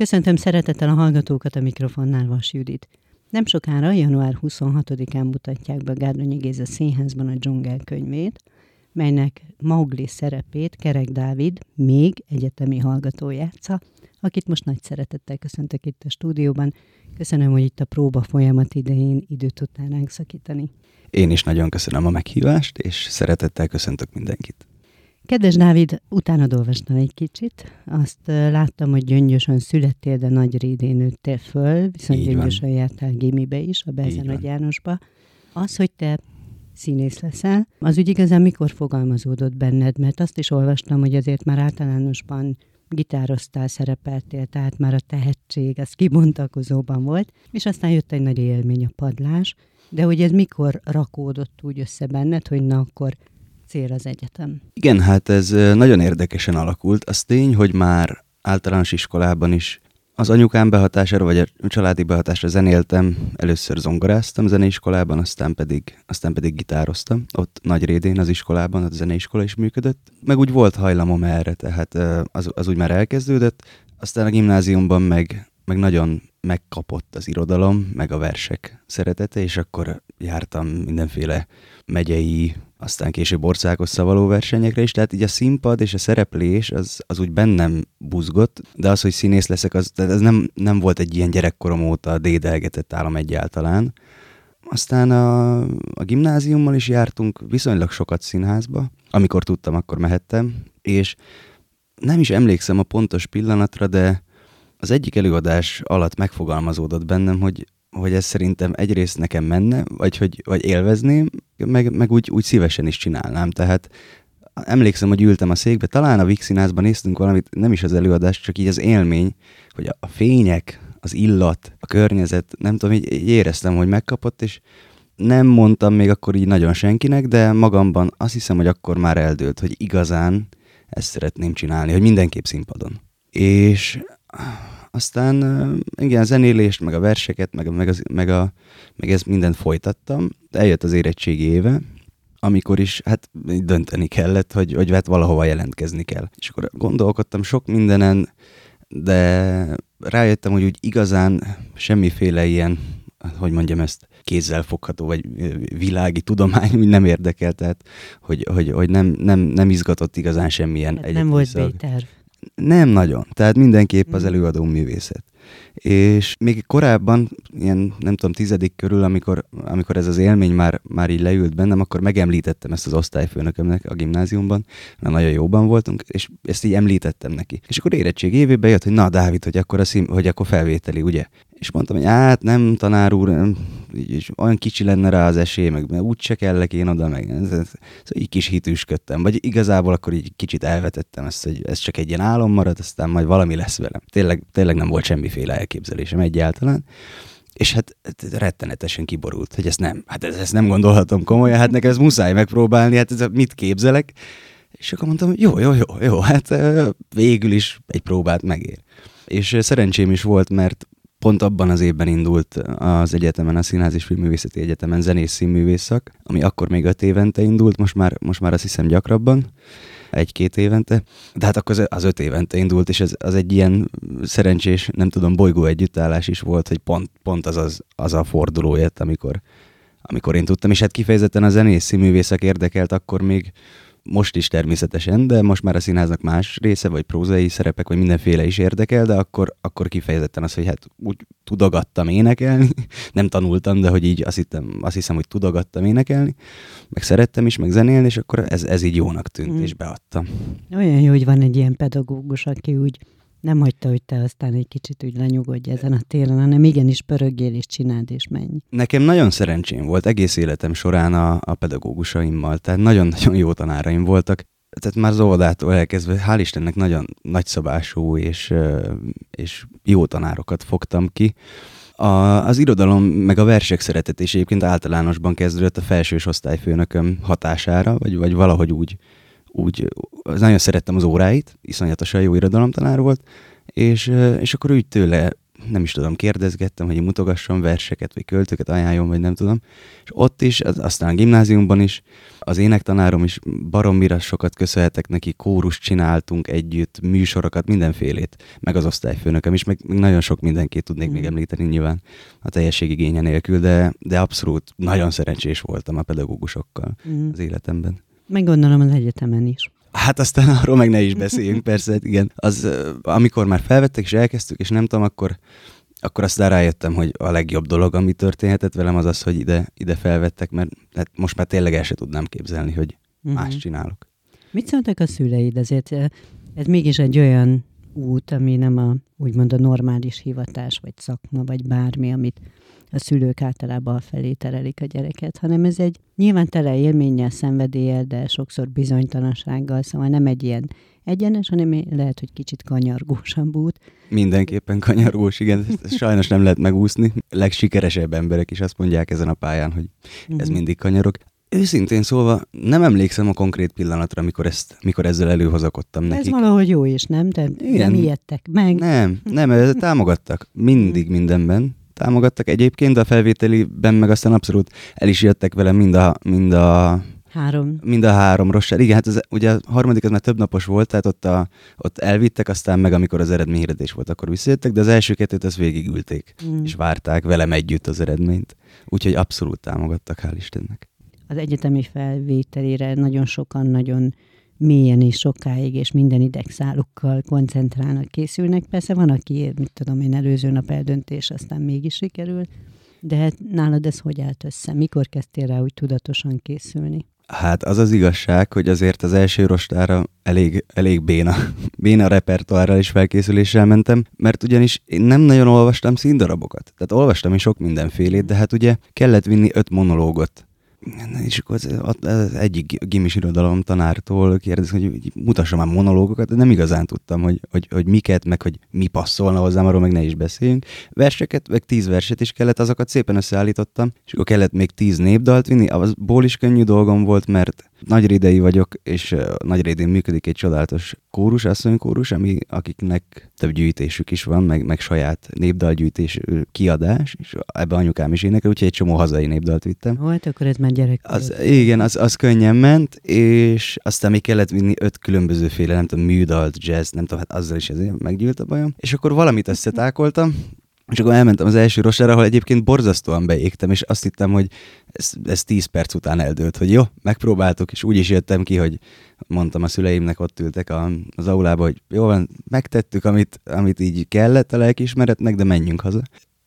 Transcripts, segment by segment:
Köszöntöm szeretettel a hallgatókat a mikrofonnál Vas Judit. Nem sokára, január 26-án mutatják be Gárdonyi Géza Színházban a dzsungel könyvét, melynek Maugli szerepét Kerek Dávid, még egyetemi hallgató játsza, akit most nagy szeretettel köszöntök itt a stúdióban. Köszönöm, hogy itt a próba folyamat idején időt tudtál ránk szakítani. Én is nagyon köszönöm a meghívást, és szeretettel köszöntök mindenkit. Kedves Dávid, utána olvastam egy kicsit. Azt láttam, hogy gyöngyösen születtél, de nagy rédén nőttél föl, viszont gyöngyösen jártál gimibe is, a Belzen Nagy Jánosba. Az, hogy te színész leszel, az úgy igazán mikor fogalmazódott benned? Mert azt is olvastam, hogy azért már általánosban gitároztál, szerepeltél, tehát már a tehetség, az kibontakozóban volt, és aztán jött egy nagy élmény a padlás, de hogy ez mikor rakódott úgy össze benned, hogy na akkor cél az egyetem? Igen, hát ez nagyon érdekesen alakult. Az tény, hogy már általános iskolában is az anyukám behatására, vagy a családi behatásra zenéltem, először zongoráztam zeneiskolában, aztán pedig, aztán pedig gitároztam. Ott nagy rédén az iskolában, a zeneiskola is működött. Meg úgy volt hajlamom erre, tehát az, az úgy már elkezdődött. Aztán a gimnáziumban meg, meg nagyon megkapott az irodalom, meg a versek szeretete, és akkor jártam mindenféle megyei, aztán később országos szavaló versenyekre is, tehát így a színpad és a szereplés az, az úgy bennem buzgott, de az, hogy színész leszek, az, ez nem, nem volt egy ilyen gyerekkorom óta dédelgetett állam egyáltalán. Aztán a, a gimnáziummal is jártunk viszonylag sokat színházba, amikor tudtam, akkor mehettem, és nem is emlékszem a pontos pillanatra, de az egyik előadás alatt megfogalmazódott bennem, hogy, hogy ez szerintem egyrészt nekem menne, vagy hogy vagy élvezném, meg, meg úgy, úgy szívesen is csinálnám. Tehát emlékszem, hogy ültem a székbe, talán a Vixinázban néztünk valamit, nem is az előadás, csak így az élmény, hogy a, fények, az illat, a környezet, nem tudom, így, így éreztem, hogy megkapott, és nem mondtam még akkor így nagyon senkinek, de magamban azt hiszem, hogy akkor már eldőlt, hogy igazán ezt szeretném csinálni, hogy mindenképp színpadon. És aztán igen, a zenélést, meg a verseket, meg, meg, az, meg, a, meg ez mindent folytattam. Eljött az érettségi éve, amikor is hát dönteni kellett, hogy, hogy hát valahova jelentkezni kell. És akkor gondolkodtam sok mindenen, de rájöttem, hogy úgy igazán semmiféle ilyen, hogy mondjam ezt, kézzel fogható, vagy világi tudomány úgy nem érdekel, tehát hogy, hogy, hogy nem, nem, nem izgatott igazán semmilyen hát Nem volt B-terv. Nem nagyon. Tehát mindenképp az hmm. előadó művészet. És még korábban, ilyen nem tudom, tizedik körül, amikor, amikor ez az élmény már, már így leült bennem, akkor megemlítettem ezt az osztályfőnökömnek a gimnáziumban, mert nagyon jóban voltunk, és ezt így említettem neki. És akkor érettség évében jött, hogy na Dávid, hogy akkor, a szín, hogy akkor felvételi, ugye? És mondtam, hogy hát nem, tanár úr, nem, így, olyan kicsi lenne rá az esély, meg úgy se kellek én oda, meg ez, ez, ez, így kis hitűsködtem. Vagy igazából akkor így kicsit elvetettem ezt, hogy ez csak egy ilyen álom marad, aztán majd valami lesz velem. Tényleg, tényleg nem volt semmiféle elképzelésem egyáltalán. És hát rettenetesen kiborult, hogy ezt nem, hát ezt nem gondolhatom komolyan, hát nekem ez muszáj megpróbálni, hát ez, mit képzelek. És akkor mondtam, jó, jó, jó, jó, hát végül is egy próbát megér. És szerencsém is volt, mert pont abban az évben indult az egyetemen, a Színház és Filmművészeti Egyetemen zenész színművészak, ami akkor még öt évente indult, most már, most már azt hiszem gyakrabban, egy-két évente. De hát akkor az öt évente indult, és ez az egy ilyen szerencsés, nem tudom, bolygó együttállás is volt, hogy pont, pont az, az, az a forduló jött, amikor, amikor én tudtam, és hát kifejezetten a zenész színművészek érdekelt akkor még, most is természetesen, de most már a színháznak más része, vagy prózai szerepek, vagy mindenféle is érdekel, de akkor, akkor kifejezetten az, hogy hát úgy tudogattam énekelni, nem tanultam, de hogy így azt, hittem, azt hiszem, hogy tudogattam énekelni, meg szerettem is, meg zenélni, és akkor ez, ez így jónak tűnt, mm. és beadtam. Olyan jó, hogy van egy ilyen pedagógus, aki úgy nem hagyta, hogy te aztán egy kicsit úgy lenyugodj ezen a téren, hanem igenis pörögjél és csináld és menj. Nekem nagyon szerencsém volt egész életem során a, a pedagógusaimmal, tehát nagyon-nagyon jó tanáraim voltak. Tehát már az óvodától elkezdve, hál' Istennek nagyon nagyszabású és, és jó tanárokat fogtam ki. A, az irodalom meg a versek szeretetés egyébként általánosban kezdődött a felsős osztályfőnököm hatására, vagy, vagy valahogy úgy úgy nagyon szerettem az óráit, iszonyatosan jó irodalomtanár volt, és, és akkor úgy tőle nem is tudom, kérdezgettem, hogy mutogasson verseket, vagy költőket ajánljon, vagy nem tudom. És ott is, aztán a gimnáziumban is, az énektanárom is baromira sokat köszönhetek neki, kórus csináltunk együtt, műsorokat, mindenfélét, meg az osztályfőnökem is, meg nagyon sok mindenkit tudnék mm. még említeni nyilván a teljesség igénye nélkül, de, de abszolút nagyon szerencsés voltam a pedagógusokkal mm. az életemben. Meg gondolom az egyetemen is. Hát aztán arról meg ne is beszéljünk, persze, igen. Az, amikor már felvettek és elkezdtük, és nem tudom, akkor, akkor aztán rájöttem, hogy a legjobb dolog, ami történhetett velem, az az, hogy ide, ide felvettek, mert hát most már tényleg el se tudnám képzelni, hogy uh-huh. más csinálok. Mit szóltak a szüleid? Azért ez mégis egy olyan út, ami nem a, úgymond a normális hivatás, vagy szakma, vagy bármi, amit a szülők általában felé terelik a gyereket, hanem ez egy nyilván tele élménnyel, szenvedéllyel, de sokszor bizonytalansággal, szóval nem egy ilyen egyenes, hanem lehet, hogy kicsit kanyargósabb út. Mindenképpen kanyargós, igen, ezt sajnos nem lehet megúszni. Legsikeresebb emberek is azt mondják ezen a pályán, hogy ez uh-huh. mindig kanyarok. Őszintén szólva, nem emlékszem a konkrét pillanatra, amikor, ezt, mikor ezzel előhozakodtam nekik. Ez valahogy jó is, nem? De Igen. nem ijedtek meg. Nem, nem, támogattak. Mindig mindenben támogattak egyébként, de a felvételiben meg aztán abszolút el is jöttek velem mind a, mind a Három. Mind a három rossár. Igen, hát ez, ugye a harmadik az már több napos volt, tehát ott, a, ott elvittek, aztán meg amikor az eredményhirdetés volt, akkor visszajöttek, de az első kettőt az végigülték, mm. és várták velem együtt az eredményt. Úgyhogy abszolút támogattak, hál' Istennek. Az egyetemi felvételére nagyon sokan nagyon mélyen és sokáig, és minden idegszálukkal koncentrálnak, készülnek. Persze van, aki, mit tudom én, előző nap eldöntés, aztán mégis sikerül. De hát nálad ez hogy állt össze? Mikor kezdtél rá úgy tudatosan készülni? Hát az az igazság, hogy azért az első rostára elég, elég béna, béna repertoárral és felkészüléssel mentem, mert ugyanis én nem nagyon olvastam színdarabokat. Tehát olvastam is sok mindenfélét, de hát ugye kellett vinni öt monológot és akkor az, az egyik gimis irodalom tanártól kérdezi, hogy mutassa már monológokat, de nem igazán tudtam, hogy, hogy, hogy miket, meg hogy mi passzolna hozzám, arról meg ne is beszéljünk. Verseket, meg tíz verset is kellett, azokat szépen összeállítottam, és akkor kellett még tíz népdalt vinni, abból is könnyű dolgom volt, mert Nagyrédei vagyok, és Nagyrédén működik egy csodálatos kórus, asszonykórus, ami, akiknek több gyűjtésük is van, meg, meg saját népdalgyűjtés kiadás, és ebbe anyukám is énekel, úgyhogy egy csomó hazai népdalt vittem. Hát akkor ez már gyerek. Az, igen, az, az könnyen ment, és aztán még kellett vinni öt különbözőféle, nem tudom, műdalt, jazz, nem tudom, hát azzal is ezért meggyűlt a bajom. És akkor valamit összetákoltam, és akkor elmentem az első rosára, ahol egyébként borzasztóan beégtem, és azt hittem, hogy ez, ez 10 perc után eldőlt, hogy jó, megpróbáltuk, és úgy is jöttem ki, hogy mondtam a szüleimnek, ott ültek a, az aulába, hogy jó van, megtettük, amit, amit így kellett a lelkiismeretnek, de menjünk haza.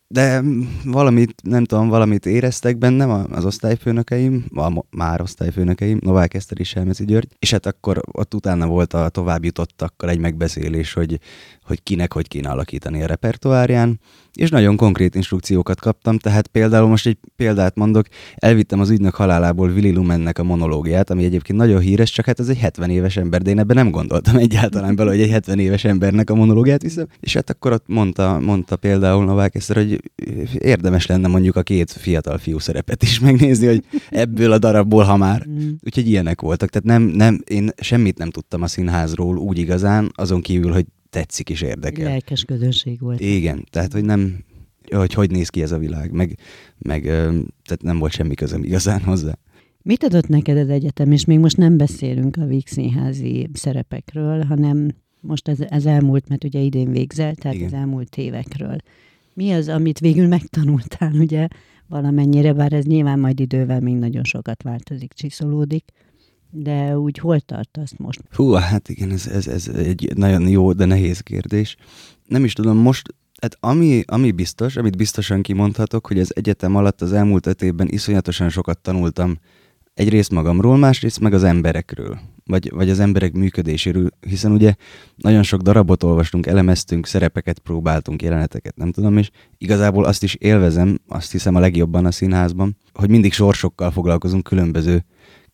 De valamit, nem tudom, valamit éreztek bennem az osztályfőnökeim, a már osztályfőnökeim, Novák Eszter és Elmezi György, és hát akkor ott utána volt a tovább jutottakkal egy megbeszélés, hogy, hogy kinek hogy kéne alakítani a repertoárján, és nagyon konkrét instrukciókat kaptam, tehát például most egy példát mondok, elvittem az ügynök halálából Willy Lumennek a monológiát, ami egyébként nagyon híres, csak hát ez egy 70 éves ember, de én ebben nem gondoltam egyáltalán bele, hogy egy 70 éves embernek a monológiát viszem. És hát akkor ott mondta, mondta például Novák Eszter, hogy érdemes lenne mondjuk a két fiatal fiú szerepet is megnézni, hogy ebből a darabból, ha már. Mm. Úgyhogy ilyenek voltak. Tehát nem, nem, én semmit nem tudtam a színházról úgy igazán, azon kívül, hogy tetszik és érdekel. Lelkes közönség volt. Igen, tehát hogy nem, hogy hogy néz ki ez a világ, meg, meg tehát nem volt semmi közöm igazán hozzá. Mit adott neked az egyetem, és még most nem beszélünk a Víg színházi szerepekről, hanem most ez, ez elmúlt, mert ugye idén végzel, tehát Igen. az elmúlt évekről. Mi az, amit végül megtanultál, ugye valamennyire, bár ez nyilván majd idővel még nagyon sokat változik, csiszolódik, de úgy hol tartasz most? Hú, hát igen, ez, ez, ez egy nagyon jó, de nehéz kérdés. Nem is tudom, most Hát ami, ami biztos, amit biztosan kimondhatok, hogy az egyetem alatt az elmúlt öt évben iszonyatosan sokat tanultam egyrészt magamról, másrészt meg az emberekről, vagy, vagy az emberek működéséről, hiszen ugye nagyon sok darabot olvastunk, elemeztünk, szerepeket próbáltunk, jeleneteket, nem tudom, és igazából azt is élvezem, azt hiszem a legjobban a színházban, hogy mindig sorsokkal foglalkozunk különböző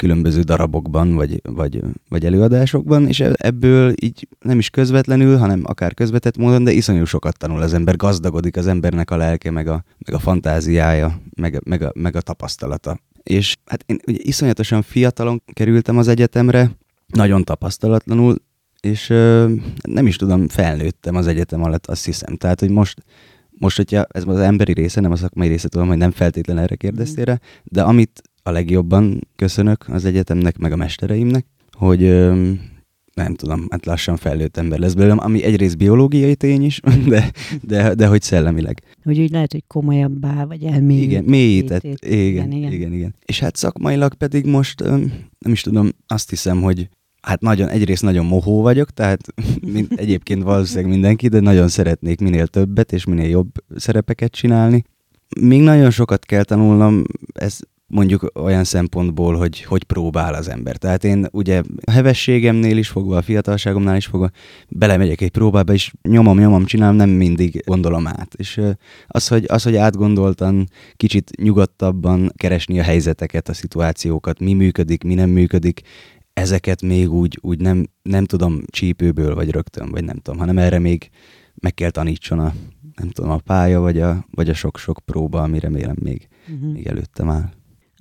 különböző darabokban, vagy, vagy, vagy előadásokban, és ebből így nem is közvetlenül, hanem akár közvetett módon, de iszonyú sokat tanul az ember, gazdagodik az embernek a lelke, meg a, meg a fantáziája, meg, meg, a, meg a tapasztalata. És hát én ugye iszonyatosan fiatalon kerültem az egyetemre, nagyon tapasztalatlanul, és ö, nem is tudom, felnőttem az egyetem alatt, azt hiszem. Tehát, hogy most, most, hogyha ez az emberi része, nem a szakmai része, tudom, hogy nem feltétlenül erre kérdeztél rá, de amit a legjobban köszönök az egyetemnek, meg a mestereimnek, hogy nem tudom, hát lassan felnőtt ember lesz belőlem, ami egyrészt biológiai tény is, de, de, de hogy szellemileg. Hogy úgy lehet, hogy komolyabbá, vagy elmélyített. Igen, mélyített, igen, igen, igen, igen, igen. És hát szakmailag pedig most, nem is tudom, azt hiszem, hogy hát nagyon, egyrészt nagyon mohó vagyok, tehát mint, egyébként valószínűleg mindenki, de nagyon szeretnék minél többet és minél jobb szerepeket csinálni. Még nagyon sokat kell tanulnom, ez mondjuk olyan szempontból, hogy hogy próbál az ember. Tehát én ugye a hevességemnél is fogva, a fiatalságomnál is fogva, belemegyek egy próbába, és nyomom, nyomom, csinálom, nem mindig gondolom át. És az, hogy, az, hogy átgondoltan, kicsit nyugodtabban keresni a helyzeteket, a szituációkat, mi működik, mi nem működik, ezeket még úgy, úgy nem, nem tudom csípőből, vagy rögtön, vagy nem tudom, hanem erre még meg kell tanítson a, nem tudom, a pálya, vagy a, vagy a sok-sok próba, ami remélem még, uh-huh. még előttem áll.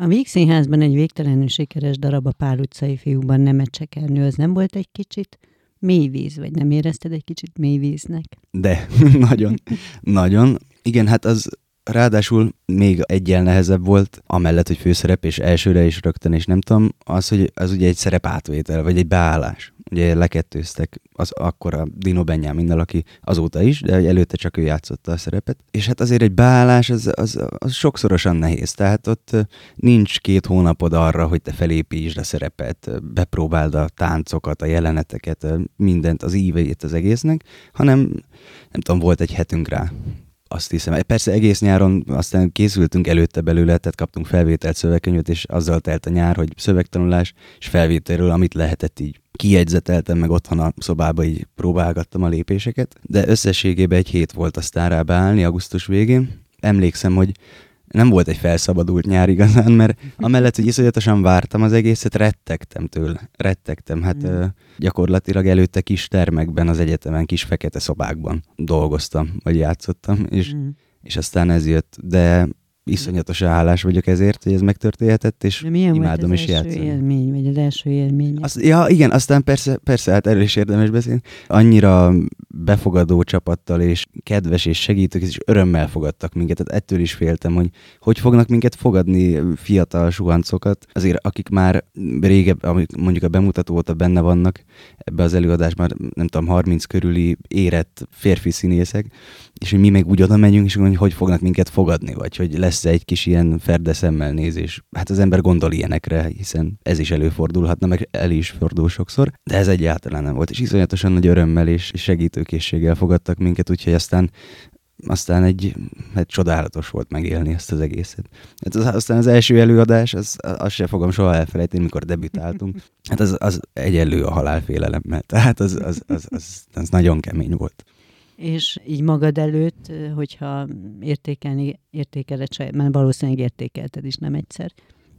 A Víg Színházban egy végtelenül sikeres darab a Pál utcai fiúban nem csekelnő, az nem volt egy kicsit mély víz, vagy nem érezted egy kicsit mély víznek? De, nagyon, nagyon. Igen, hát az ráadásul még egyel nehezebb volt, amellett, hogy főszerep és elsőre is rögtön, és nem tudom, az, hogy az ugye egy szerep átvétel, vagy egy beállás ugye lekettőztek az akkor a Dino Benjaminnal, aki azóta is, de előtte csak ő játszotta a szerepet. És hát azért egy beállás az, az, az sokszorosan nehéz, tehát ott nincs két hónapod arra, hogy te felépítsd a szerepet, bepróbáld a táncokat, a jeleneteket, mindent, az íveit az egésznek, hanem nem tudom, volt egy hetünk rá azt hiszem. Persze egész nyáron aztán készültünk előtte belőle, tehát kaptunk felvételt szövegkönyvet, és azzal telt a nyár, hogy szövegtanulás és felvételről, amit lehetett így kiegyzeteltem, meg otthon a szobába így próbálgattam a lépéseket, de összességében egy hét volt aztán rá beállni augusztus végén. Emlékszem, hogy nem volt egy felszabadult nyár igazán, mert amellett, hogy iszonyatosan vártam az egészet, rettegtem tőle. Rettegtem. Hát mm. gyakorlatilag előtte kis termekben az egyetemen, kis fekete szobákban dolgoztam, vagy játszottam, és, mm. és aztán ez jött. De iszonyatos állás vagyok ezért, hogy ez megtörténhetett, és De milyen imádom volt az is játszani. élmény, vagy az első élmény? Az, ja, igen, aztán persze, persze, hát erről is érdemes beszélni. Annyira befogadó csapattal, és kedves és segítők, és örömmel fogadtak minket. Tehát ettől is féltem, hogy hogy fognak minket fogadni fiatal suhancokat, azért akik már régebb, mondjuk a bemutató óta benne vannak ebbe az előadásban, nem tudom, 30 körüli érett férfi színészek, és hogy mi meg úgy oda megyünk, és hogy hogy fognak minket fogadni, vagy hogy lesz egy kis ilyen ferde szemmel nézés. Hát az ember gondol ilyenekre, hiszen ez is előfordulhatna, meg el is fordul sokszor, de ez egyáltalán nem volt, és iszonyatosan nagy örömmel és segítőkészséggel fogadtak minket, úgyhogy aztán aztán egy, hát csodálatos volt megélni ezt az egészet. Hát az, aztán az első előadás, az, azt sem fogom soha elfelejteni, mikor debütáltunk. Hát az, az egyenlő a halálfélelemmel. Tehát az, az, az, az, az nagyon kemény volt. És így magad előtt, hogyha értékelni, értékeled, mert valószínűleg értékelted is nem egyszer,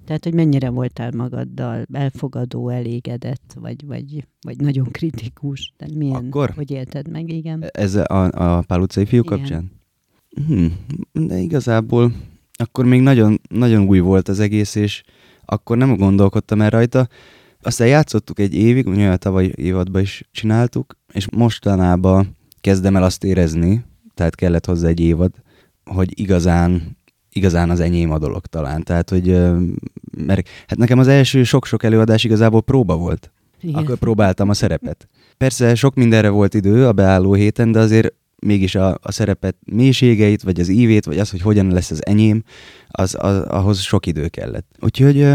tehát, hogy mennyire voltál magaddal elfogadó, elégedett, vagy, vagy, vagy nagyon kritikus? Tehát milyen, Akkor? hogy élted meg, igen? Ez a, a Pál utcai fiú igen. kapcsán? Hmm, de igazából akkor még nagyon, nagyon új volt az egész, és akkor nem gondolkodtam el rajta. Aztán játszottuk egy évig, ugye a tavaly évadban is csináltuk, és mostanában kezdem el azt érezni, tehát kellett hozzá egy évad, hogy igazán, igazán az enyém a dolog talán. Tehát, hogy mert hát nekem az első sok-sok előadás igazából próba volt. Igen. Akkor próbáltam a szerepet. Persze sok mindenre volt idő a beálló héten, de azért mégis a, a szerepet mélységeit, vagy az ívét, vagy az, hogy hogyan lesz az enyém, az, az ahhoz sok idő kellett. Úgyhogy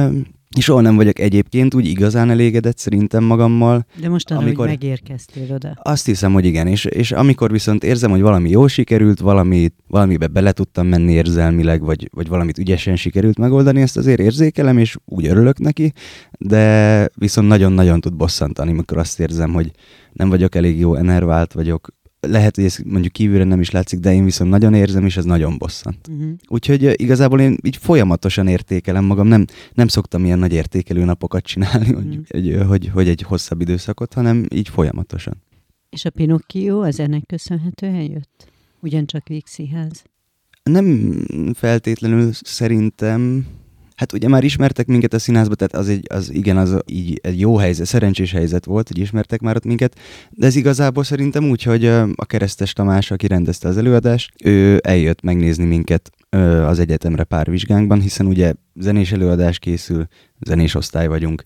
Soha nem vagyok egyébként úgy igazán elégedett szerintem magammal. De most arra, amikor... hogy megérkeztél oda. Azt hiszem, hogy igen, és, és amikor viszont érzem, hogy valami jól sikerült, valami, valamibe bele tudtam menni érzelmileg, vagy, vagy valamit ügyesen sikerült megoldani, ezt azért érzékelem, és úgy örülök neki, de viszont nagyon-nagyon tud bosszantani, amikor azt érzem, hogy nem vagyok elég jó enervált vagyok, lehet, hogy ez mondjuk kívülre nem is látszik, de én viszont nagyon érzem, és ez nagyon bosszant. Uh-huh. Úgyhogy igazából én így folyamatosan értékelem magam, nem, nem szoktam ilyen nagy értékelő napokat csinálni, uh-huh. hogy, egy, hogy, hogy egy hosszabb időszakot, hanem így folyamatosan. És a Pinocchio az ennek köszönhetően jött? Ugyancsak Vígsziház? Nem feltétlenül szerintem, Hát ugye már ismertek minket a színházba, tehát az, egy, az igen, az így egy jó helyzet, szerencsés helyzet volt, hogy ismertek már ott minket, de ez igazából szerintem úgy, hogy a Keresztes Tamás, aki rendezte az előadást, ő eljött megnézni minket az egyetemre pár vizsgánkban, hiszen ugye zenés előadás készül, zenés osztály vagyunk,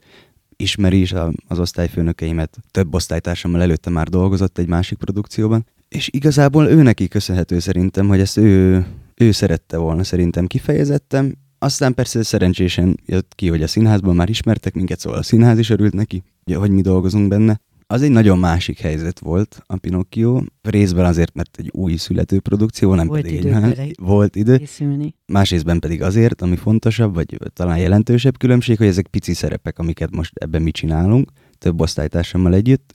ismeri is az osztályfőnökeimet, több osztálytársammal előtte már dolgozott egy másik produkcióban, és igazából ő neki köszönhető szerintem, hogy ezt ő, ő szerette volna szerintem kifejezettem, aztán persze szerencsésen jött ki, hogy a színházban már ismertek minket, szóval a színház is örült neki, hogy mi dolgozunk benne. Az egy nagyon másik helyzet volt a Pinocchio, részben azért, mert egy új születő produkció, nem volt pedig idő egy más, volt idő. Készülni. Másrésztben pedig azért, ami fontosabb, vagy talán jelentősebb különbség, hogy ezek pici szerepek, amiket most ebben mi csinálunk, több osztálytársammal együtt.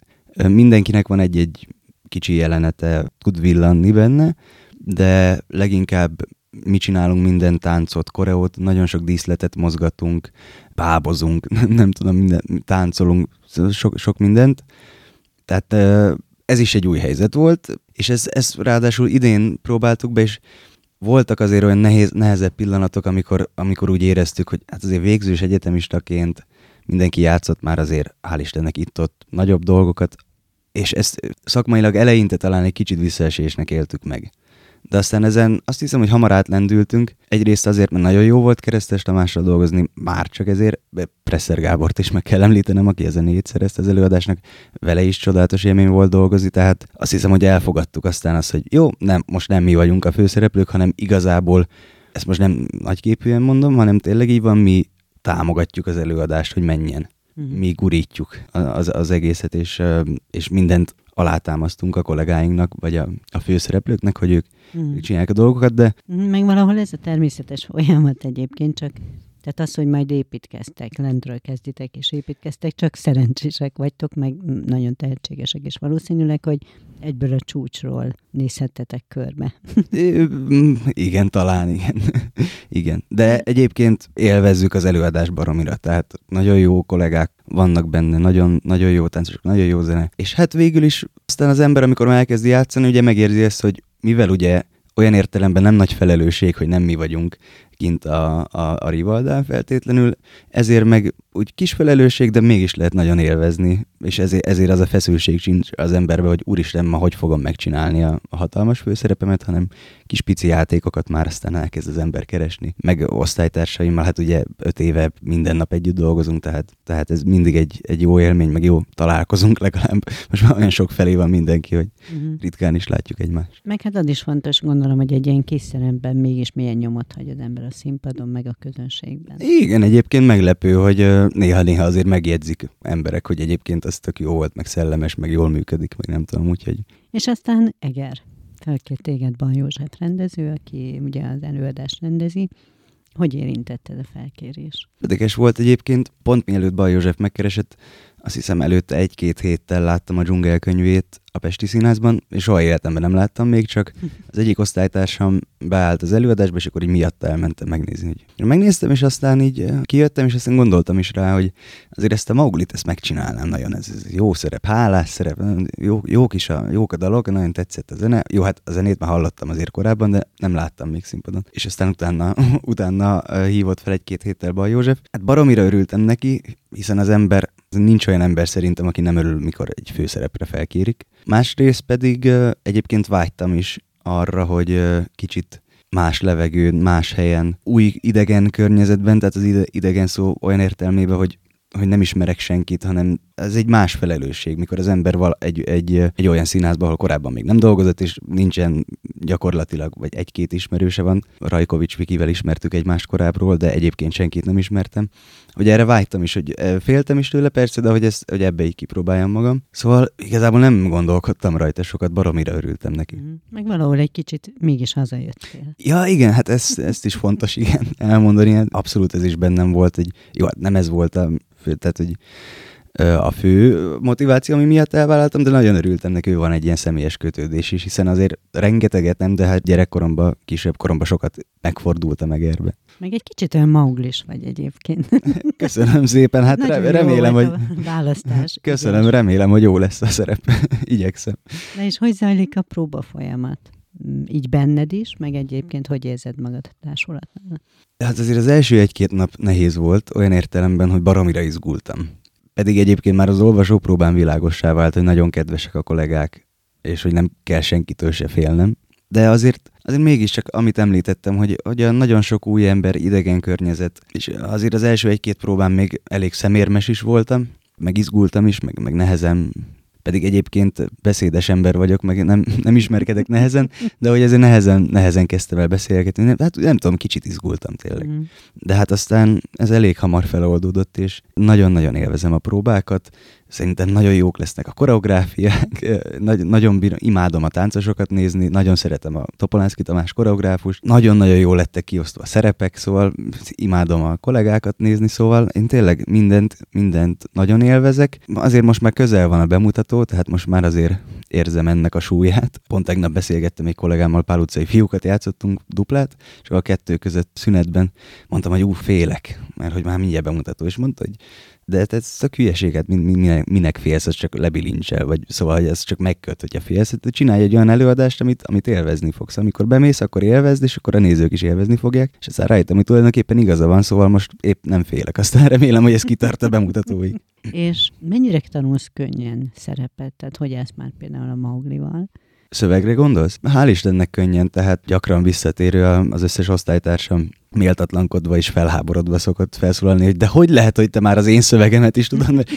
Mindenkinek van egy-egy kicsi jelenete, tud villanni benne, de leginkább mi csinálunk minden táncot, koreót, nagyon sok díszletet mozgatunk, bábozunk, nem tudom, minden, táncolunk, sok, sok mindent. Tehát ez is egy új helyzet volt, és ez, ez ráadásul idén próbáltuk be, és voltak azért olyan nehéz, nehezebb pillanatok, amikor, amikor úgy éreztük, hogy hát azért végzős egyetemistaként mindenki játszott már azért, hál' Istennek itt-ott nagyobb dolgokat, és ezt szakmailag eleinte talán egy kicsit visszaesésnek éltük meg de aztán ezen azt hiszem, hogy hamar átlendültünk. Egyrészt azért, mert nagyon jó volt Keresztes Tamással dolgozni, már csak ezért. Presser Gábort is meg kell említenem, aki ezen négy szerezte az előadásnak. Vele is csodálatos élmény volt dolgozni, tehát azt hiszem, hogy elfogadtuk aztán azt, hogy jó, nem, most nem mi vagyunk a főszereplők, hanem igazából, ezt most nem nagyképűen mondom, hanem tényleg így van, mi támogatjuk az előadást, hogy menjen. Uh-huh. Mi gurítjuk az, az egészet, és, és mindent alátámasztunk a kollégáinknak, vagy a, a főszereplőknek, hogy ők, mm. csinálják a dolgokat, de... Mhm, meg valahol ez a természetes folyamat egyébként, csak tehát az, hogy majd építkeztek, lentről kezditek és építkeztek, csak szerencsések vagytok, meg nagyon tehetségesek, és valószínűleg, hogy egyből a csúcsról nézhettetek körbe. igen, talán igen. igen. De egyébként élvezzük az előadás baromira, tehát nagyon jó kollégák vannak benne, nagyon, nagyon jó táncosok, nagyon jó zene. És hát végül is aztán az ember, amikor már elkezdi játszani, ugye megérzi ezt, hogy mivel ugye olyan értelemben nem nagy felelősség, hogy nem mi vagyunk kint a, a, a rivaldán feltétlenül, ezért meg úgy kis felelősség, de mégis lehet nagyon élvezni, és ezért, ezért az a feszültség sincs az emberbe, hogy úristen, ma hogy fogom megcsinálni a, a hatalmas főszerepemet, hanem kis pici játékokat már aztán elkezd az ember keresni. Meg osztálytársaimmal, hát ugye öt éve minden nap együtt dolgozunk, tehát, tehát ez mindig egy, egy jó élmény, meg jó találkozunk legalább. Most már olyan sok felé van mindenki, hogy uh-huh. ritkán is látjuk egymást. Meg hát az is fontos, gondolom, hogy egy ilyen kis szerepben mégis milyen nyomot hagy az ember a színpadon, meg a közönségben. Igen, egyébként meglepő, hogy néha-néha azért megjegyzik emberek, hogy egyébként az tök jó volt, meg szellemes, meg jól működik, meg nem tudom, úgyhogy... És aztán Eger felkért téged Ban József rendező, aki ugye az előadást rendezi. Hogy érintetted a felkérés? Érdekes volt egyébként, pont mielőtt Baj József megkeresett, azt hiszem előtte egy-két héttel láttam a dzsungel könyvét a Pesti Színházban, és soha életemben nem láttam még, csak az egyik osztálytársam beállt az előadásba, és akkor így miatt elmentem megnézni. Hogy megnéztem, és aztán így eh, kijöttem, és aztán gondoltam is rá, hogy azért ezt a Mauglit ezt megcsinálnám nagyon, ez, ez jó szerep, hálás szerep, jó, jók is a, jók a dalok, nagyon tetszett a zene. Jó, hát a zenét már hallottam azért korábban, de nem láttam még színpadon. És aztán utána, utána eh, hívott fel egy-két héttel Baj József. Hát baromira örültem neki, hiszen az ember, nincs olyan ember szerintem, aki nem örül, mikor egy főszerepre felkérik. Másrészt pedig egyébként vágytam is arra, hogy kicsit más levegőn, más helyen, új idegen környezetben, tehát az idegen szó olyan értelmében, hogy hogy nem ismerek senkit, hanem ez egy más felelősség, mikor az ember val egy, egy, egy olyan színházban, ahol korábban még nem dolgozott, és nincsen gyakorlatilag, vagy egy-két ismerőse van. Rajkovics Vikivel ismertük egymást korábbról, de egyébként senkit nem ismertem. Hogy erre vágytam is, hogy féltem is tőle persze, de hogy, ezt, hogy ebbe így kipróbáljam magam. Szóval igazából nem gondolkodtam rajta sokat, baromira örültem neki. Mm, meg valahol egy kicsit mégis hazajöttél. Ja, igen, hát ezt, ezt is fontos, igen, elmondani. Hát abszolút ez is bennem volt, hogy jó, hát nem ez volt a tehát hogy a fő motiváció, ami miatt elvállaltam, de nagyon örültem neki, hogy van egy ilyen személyes kötődés is, hiszen azért rengeteget nem, de hát gyerekkoromban, kisebb koromban sokat megfordultam erbe. Meg egy kicsit olyan mauglis vagy egyébként. Köszönöm szépen, hát Nagyon remélem, hogy... választás. Köszönöm, igen. remélem, hogy jó lesz a szerep. Igyekszem. Na és hogy zajlik a próba folyamat? mm, így benned is, meg egyébként hogy érzed magad a társulatnál? Hát azért az első egy-két nap nehéz volt, olyan értelemben, hogy baromira izgultam. Pedig egyébként már az olvasópróbán világossá vált, hogy nagyon kedvesek a kollégák, és hogy nem kell senkitől se félnem. De azért, azért mégiscsak, amit említettem, hogy, hogy a nagyon sok új ember, idegen környezet, és azért az első egy-két próbán még elég szemérmes is voltam, meg izgultam is, meg, meg nehezen pedig egyébként beszédes ember vagyok, meg nem, nem ismerkedek nehezen, de hogy ezért nehezen, nehezen kezdtem el beszélgetni. Nem, hát nem tudom, kicsit izgultam tényleg. Mm. De hát aztán ez elég hamar feloldódott, és nagyon-nagyon élvezem a próbákat, Szerintem nagyon jók lesznek a koreográfiák, Nagy, nagyon bírom, imádom a táncosokat nézni, nagyon szeretem a Topolánszki Tamás koreográfus, nagyon-nagyon jól lettek kiosztva a szerepek, szóval imádom a kollégákat nézni, szóval én tényleg mindent, mindent nagyon élvezek. Azért most már közel van a bemutató, tehát most már azért érzem ennek a súlyát. Pont tegnap beszélgettem egy kollégámmal, pál utcai fiúkat játszottunk duplát, és a kettő között szünetben mondtam, hogy ú, félek, mert hogy már mindjárt bemutató, és mondta, hogy de ez a hülyeséget, minek, minek félsz, az csak lebilincsel, vagy szóval, hogy ez csak megköt, hogyha félsz. Hát csinálj egy olyan előadást, amit, amit élvezni fogsz. Amikor bemész, akkor élvezd, és akkor a nézők is élvezni fogják. És aztán rájöttem, hogy tulajdonképpen igaza van, szóval most épp nem félek. Aztán remélem, hogy ez kitart a bemutatóig. És mennyire tanulsz könnyen szerepet? Tehát hogy ezt már például a Mauglival? Szövegre gondolsz? Hál' Istennek könnyen, tehát gyakran visszatérő az összes osztálytársam méltatlankodva és felháborodva szokott felszólalni, hogy de hogy lehet, hogy te már az én szövegemet is tudod, mert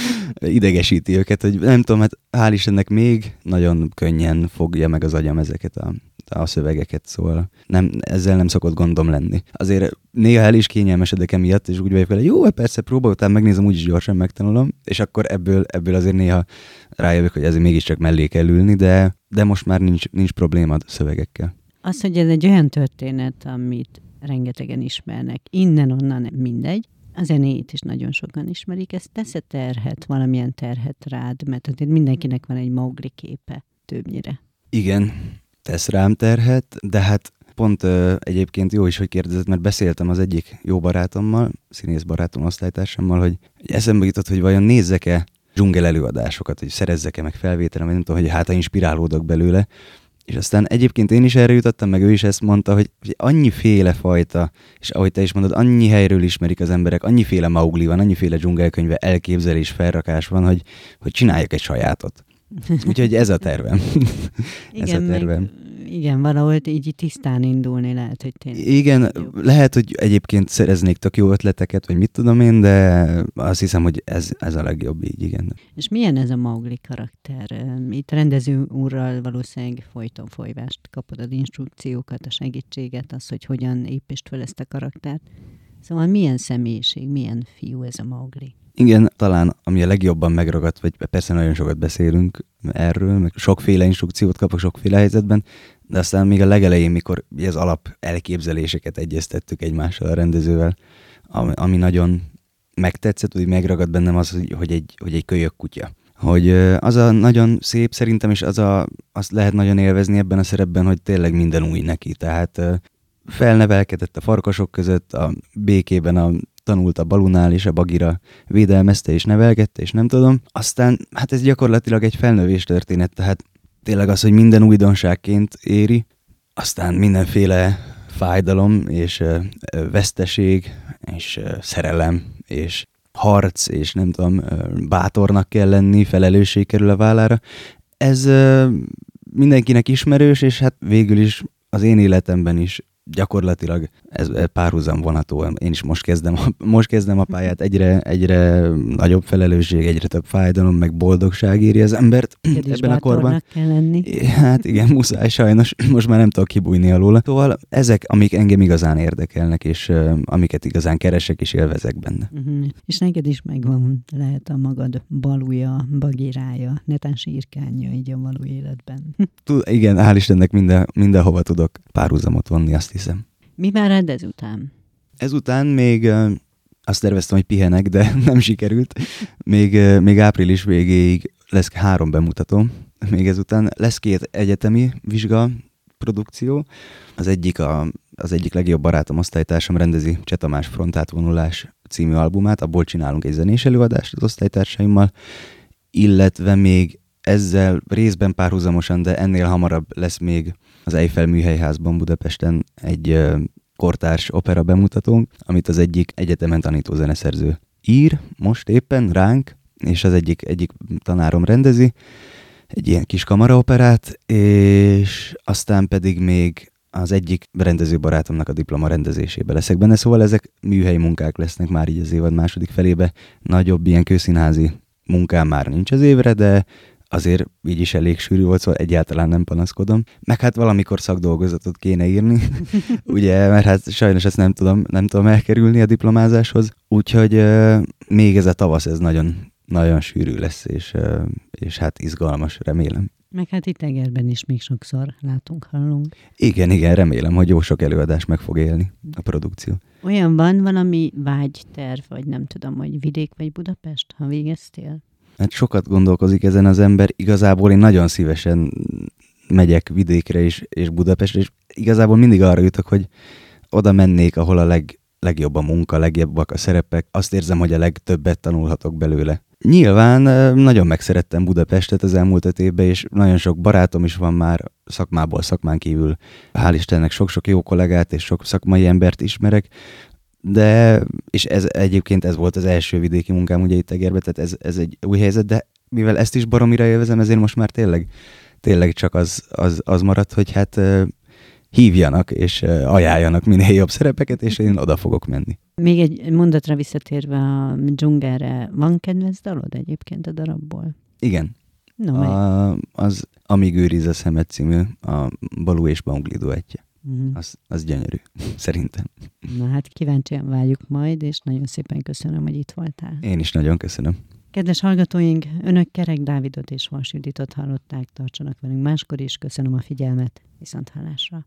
idegesíti őket, hogy nem tudom, hát hál' Istennek még nagyon könnyen fogja meg az agyam ezeket a, a szövegeket, szóval nem, ezzel nem szokott gondom lenni. Azért néha el is kényelmesedek emiatt, és úgy vagyok vele, jó, hát persze próba után megnézem, úgyis gyorsan megtanulom, és akkor ebből, ebből azért néha rájövök, hogy ezért mégiscsak mellé kell ülni, de, de most már nincs, nincs probléma a szövegekkel. Az, hogy ez egy olyan történet, amit rengetegen ismernek, innen-onnan mindegy, a zenét is nagyon sokan ismerik, ez tesz terhet, valamilyen terhet rád, mert azért mindenkinek van egy Mowgli képe többnyire. Igen, tesz rám terhet, de hát pont ö, egyébként jó is, hogy kérdezett, mert beszéltem az egyik jó barátommal, színész barátom, osztálytársammal, hogy, eszembe jutott, hogy vajon nézzek-e dzsungel előadásokat, hogy szerezzek-e meg felvételem, vagy nem tudom, hogy hát ha inspirálódok belőle, és aztán egyébként én is erre jutottam, meg ő is ezt mondta, hogy, hogy annyiféle fajta, és ahogy te is mondod, annyi helyről ismerik az emberek, annyiféle Maugli van, annyiféle dzsungelkönyve, elképzelés, felrakás van, hogy, hogy csináljak egy sajátot. Úgyhogy ez a tervem. ez Igen, a tervem. Meg igen, valahol így tisztán indulni lehet, hogy tényleg. Igen, lehet, hogy egyébként szereznék tök jó ötleteket, vagy mit tudom én, de azt hiszem, hogy ez, ez a legjobb így, igen. És milyen ez a Maugli karakter? Itt rendező úrral valószínűleg folyton folyvást kapod az instrukciókat, a segítséget, az, hogy hogyan építsd fel ezt a karaktert. Szóval milyen személyiség, milyen fiú ez a Maugli? Igen, talán ami a legjobban megragadt, vagy persze nagyon sokat beszélünk erről, meg sokféle instrukciót kapok sokféle helyzetben, de aztán még a legelején, mikor az alap elképzeléseket egyeztettük egymással a rendezővel, ami, ami nagyon megtetszett, hogy megragad bennem az, hogy egy, hogy egy kölyök kutya. Hogy az a nagyon szép szerintem, és az a, azt lehet nagyon élvezni ebben a szerepben, hogy tényleg minden új neki. Tehát felnevelkedett a farkasok között, a békében a tanult a balunál és a bagira védelmezte és nevelgette, és nem tudom. Aztán, hát ez gyakorlatilag egy felnövés történet, tehát tényleg az, hogy minden újdonságként éri, aztán mindenféle fájdalom és veszteség és szerelem és harc, és nem tudom, bátornak kell lenni, felelősség kerül a vállára. Ez mindenkinek ismerős, és hát végül is az én életemben is gyakorlatilag ez párhuzam vonható. Én is most kezdem, a, most kezdem a pályát, egyre, egyre nagyobb felelősség, egyre több fájdalom, meg boldogság éri az embert Neked ebben a korban. kell lenni. Hát igen, muszáj sajnos, most már nem tudok kibújni alól. Szóval ezek, amik engem igazán érdekelnek, és uh, amiket igazán keresek, és élvezek benne. Uh-huh. És neked is megvan, lehet a magad balúja, bagirája, netán sírkánya így a való életben. Tud, igen, hál' Istennek minden, mindenhova tudok párhuzamot vonni, azt hiszem. Mi már rend ezután? Ezután még azt terveztem, hogy pihenek, de nem sikerült. Még, még április végéig lesz három bemutató. Még ezután lesz két egyetemi vizsga produkció. Az egyik a, az egyik legjobb barátom, osztálytársam rendezi Csetamás frontátvonulás című albumát, abból csinálunk egy zenés előadást az osztálytársaimmal, illetve még ezzel részben párhuzamosan, de ennél hamarabb lesz még az Eiffel Műhelyházban Budapesten egy kortárs opera bemutatónk, amit az egyik egyetemen tanító zeneszerző ír most éppen ránk, és az egyik, egyik tanárom rendezi, egy ilyen kis kamaraoperát, és aztán pedig még az egyik rendező barátomnak a diploma rendezésébe leszek benne, szóval ezek műhelyi munkák lesznek már így az évad második felébe. Nagyobb ilyen kőszínházi munkám már nincs az évre, de azért így is elég sűrű volt, szóval egyáltalán nem panaszkodom. Meg hát valamikor szakdolgozatot kéne írni, ugye, mert hát sajnos ezt nem tudom, nem tudom elkerülni a diplomázáshoz, úgyhogy euh, még ez a tavasz, ez nagyon, nagyon sűrű lesz, és, euh, és hát izgalmas, remélem. Meg hát itt Egerben is még sokszor látunk, hallunk. Igen, igen, remélem, hogy jó sok előadás meg fog élni a produkció. Olyan van valami vágyterv, vagy nem tudom, hogy vidék vagy Budapest, ha végeztél? Hát sokat gondolkozik ezen az ember. Igazából én nagyon szívesen megyek vidékre is, és Budapestre, és igazából mindig arra jutok, hogy oda mennék, ahol a leg, legjobb a munka, legjobbak a szerepek. Azt érzem, hogy a legtöbbet tanulhatok belőle. Nyilván nagyon megszerettem Budapestet az elmúlt öt évben, és nagyon sok barátom is van már szakmából, szakmán kívül. Hál' Istennek sok-sok jó kollégát és sok szakmai embert ismerek, de, és ez egyébként ez volt az első vidéki munkám ugye itt Egerbe, tehát ez, ez egy új helyzet, de mivel ezt is baromira élvezem, ezért most már tényleg, tényleg csak az, az, az maradt, hogy hát hívjanak és ajánljanak minél jobb szerepeket, és én oda fogok menni. Még egy mondatra visszatérve a dzsungelre, van kedvenc dalod egyébként a darabból? Igen. No, a, az Amíg őriz a szemet című, a Balú és Bangli duettje. Uh-huh. Az, az gyönyörű, szerintem. Na hát kíváncsian várjuk majd, és nagyon szépen köszönöm, hogy itt voltál. Én is nagyon köszönöm. Kedves hallgatóink, önök Kerek Dávidot és Vas Juditot hallották, tartsanak velünk máskor is, köszönöm a figyelmet, viszont hallásra.